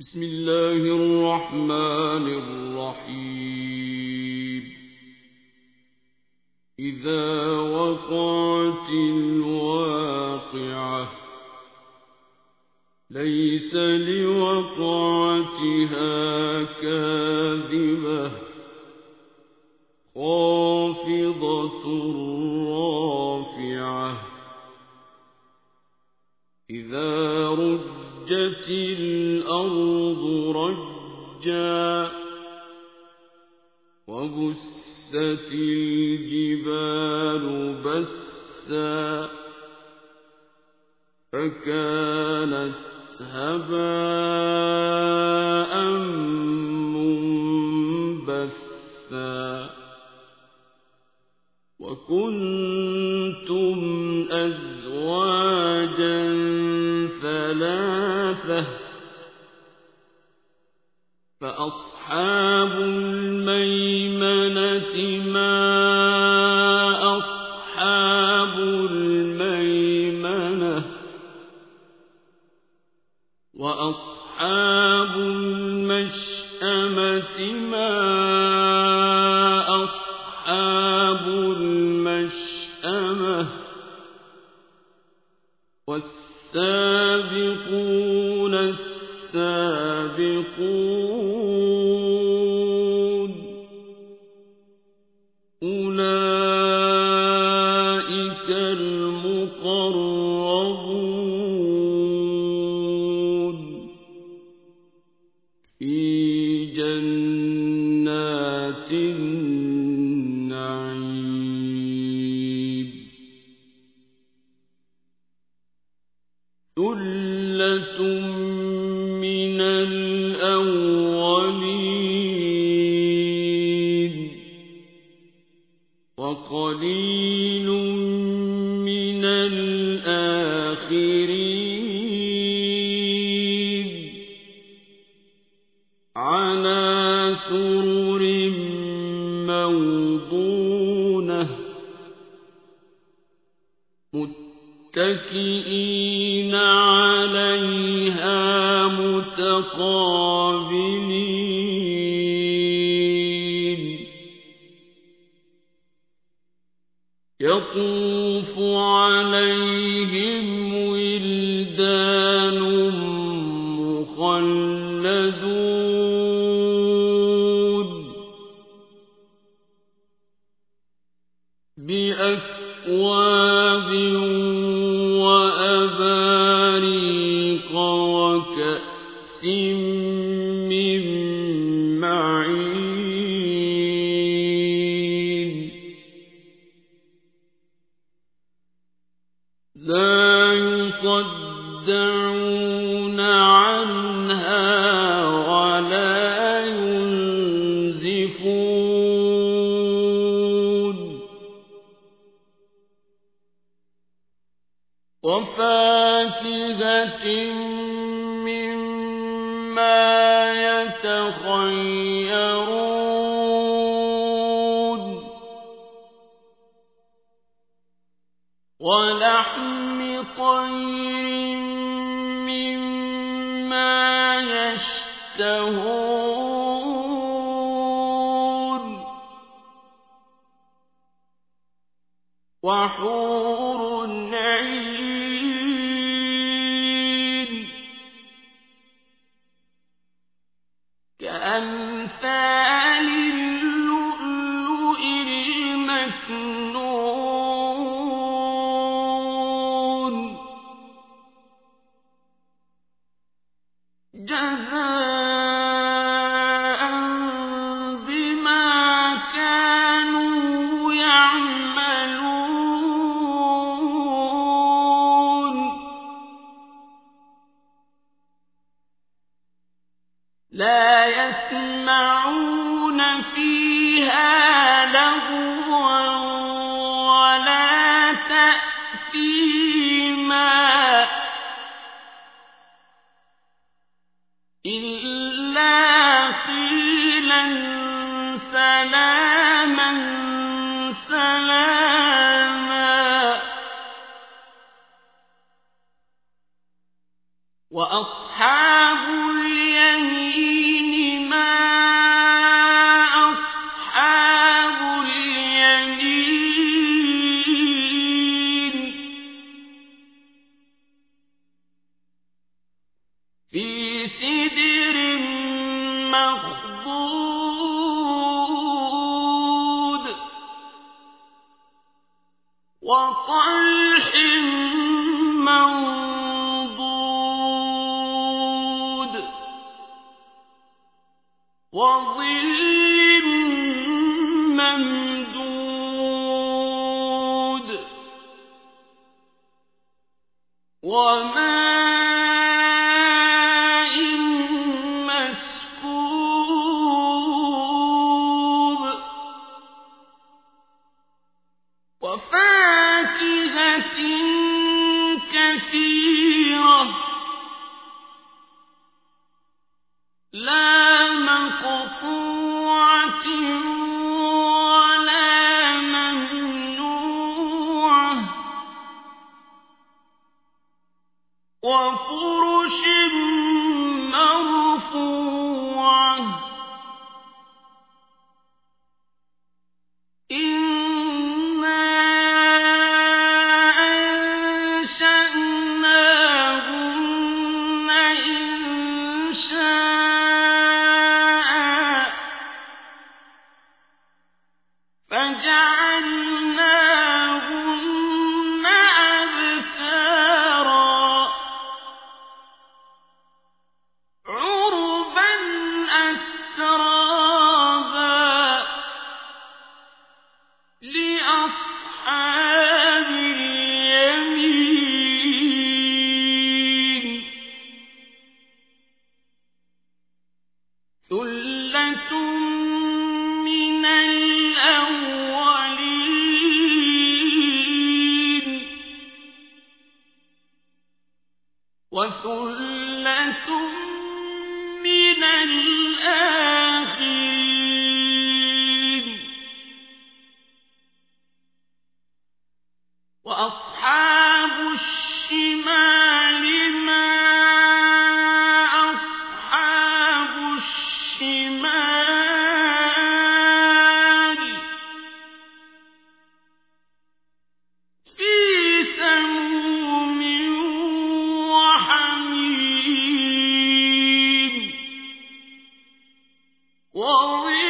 بسم الله الرحمن الرحيم. إذا وقعت الواقعة ليس لوقعتها كاذبة خافضة رافعة. إذا رجت الأرض رجا وبست الجبال بسا فكانت هباء منبثا وكنتم أزواجا ثلاثة فأصحاب الميمنة ما أصحاب الميمنة؟ وأصحاب المشأمة ما أصحاب المشأمة؟ والسابقون السابقون. أولئك المقربون. في جنات النعيم. ثلة الأولين وقليل من الآخرين على سرر موضونة متكئين عليها متقابلين يطوف عليهم ولحم طير مما يشتهون وحور عين في في سدر مخضود منضود وظل ممدود ومن وفاكهة وثلة من الأولين glory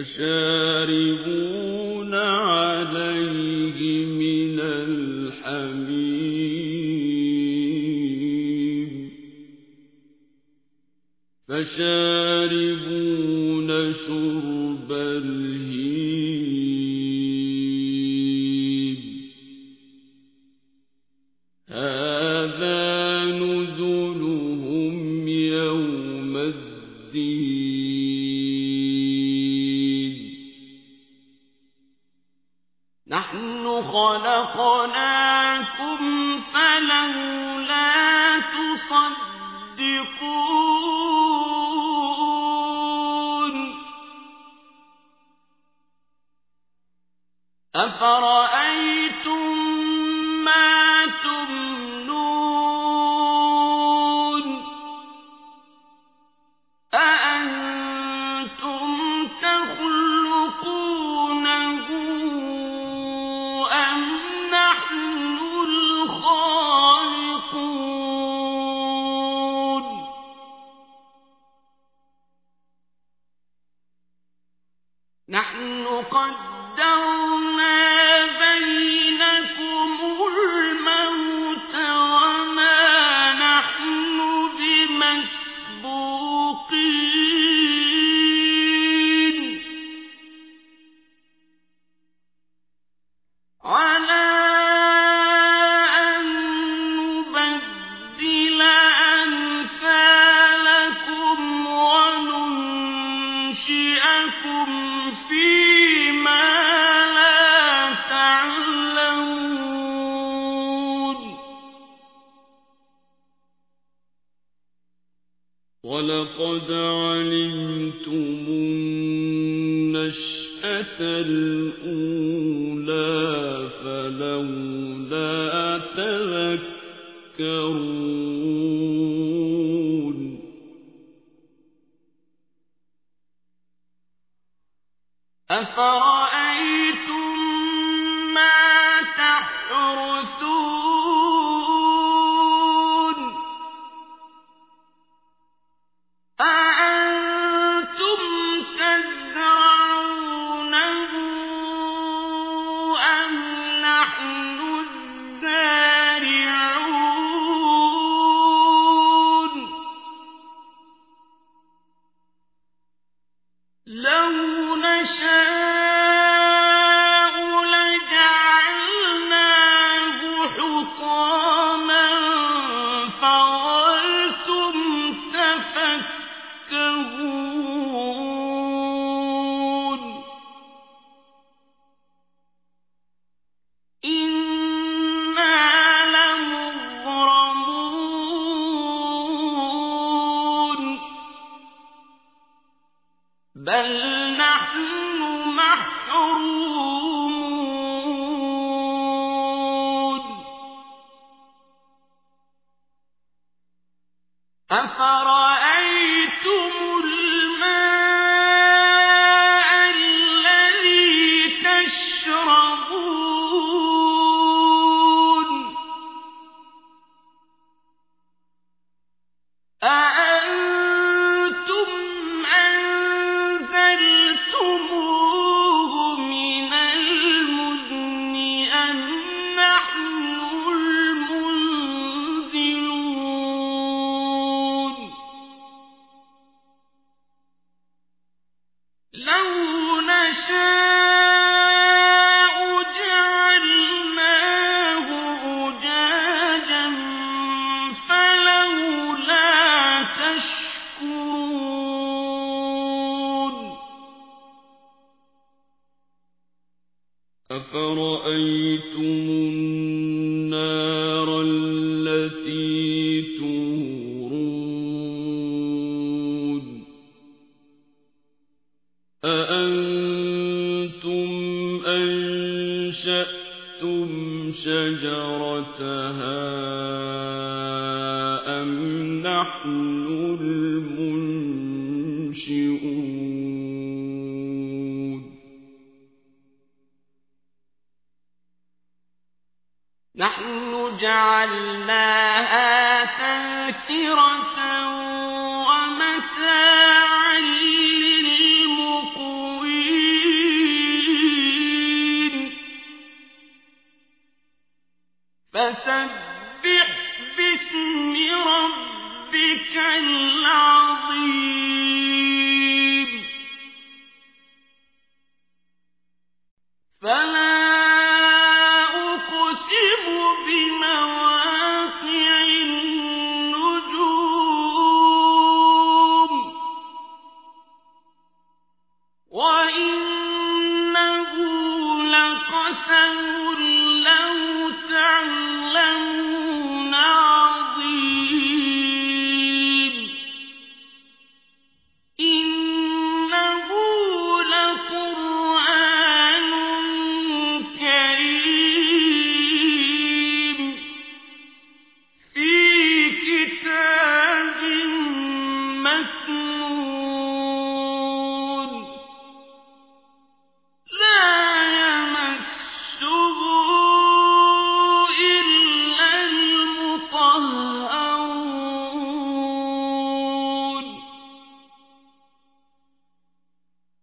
فشاربون عليه من الحميم. فشاربون أفرأيتم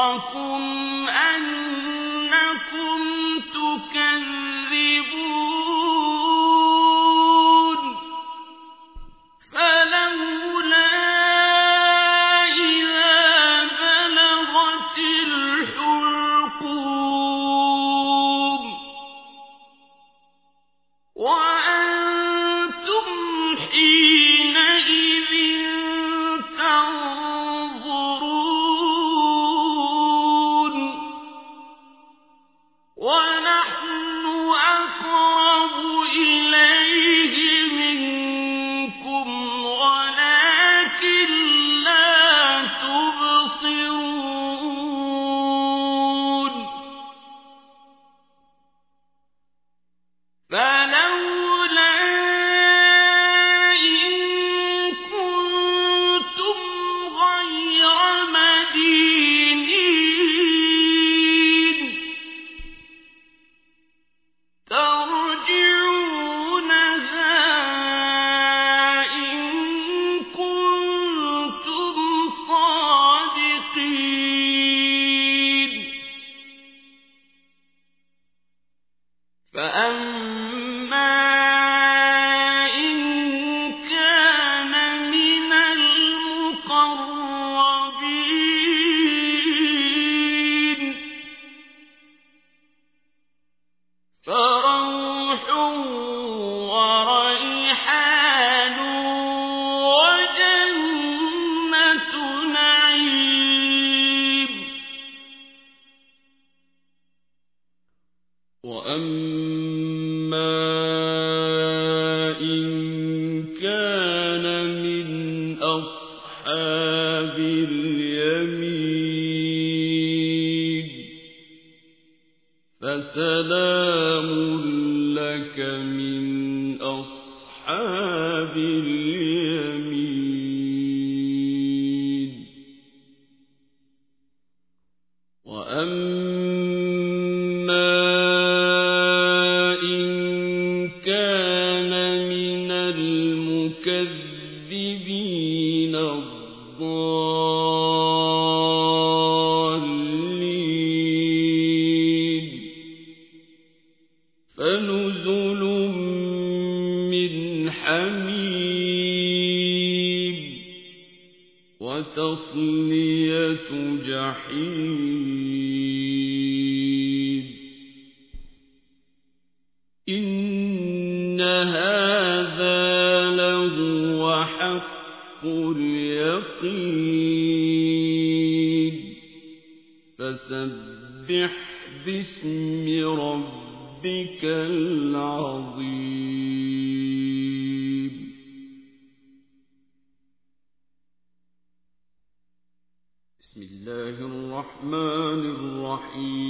رزقكم من أصحاب اليمين وتصلية جحيم إن هذا لهو حق اليقين. فسبح باسم ربك العظيم. الرحمن الرحيم.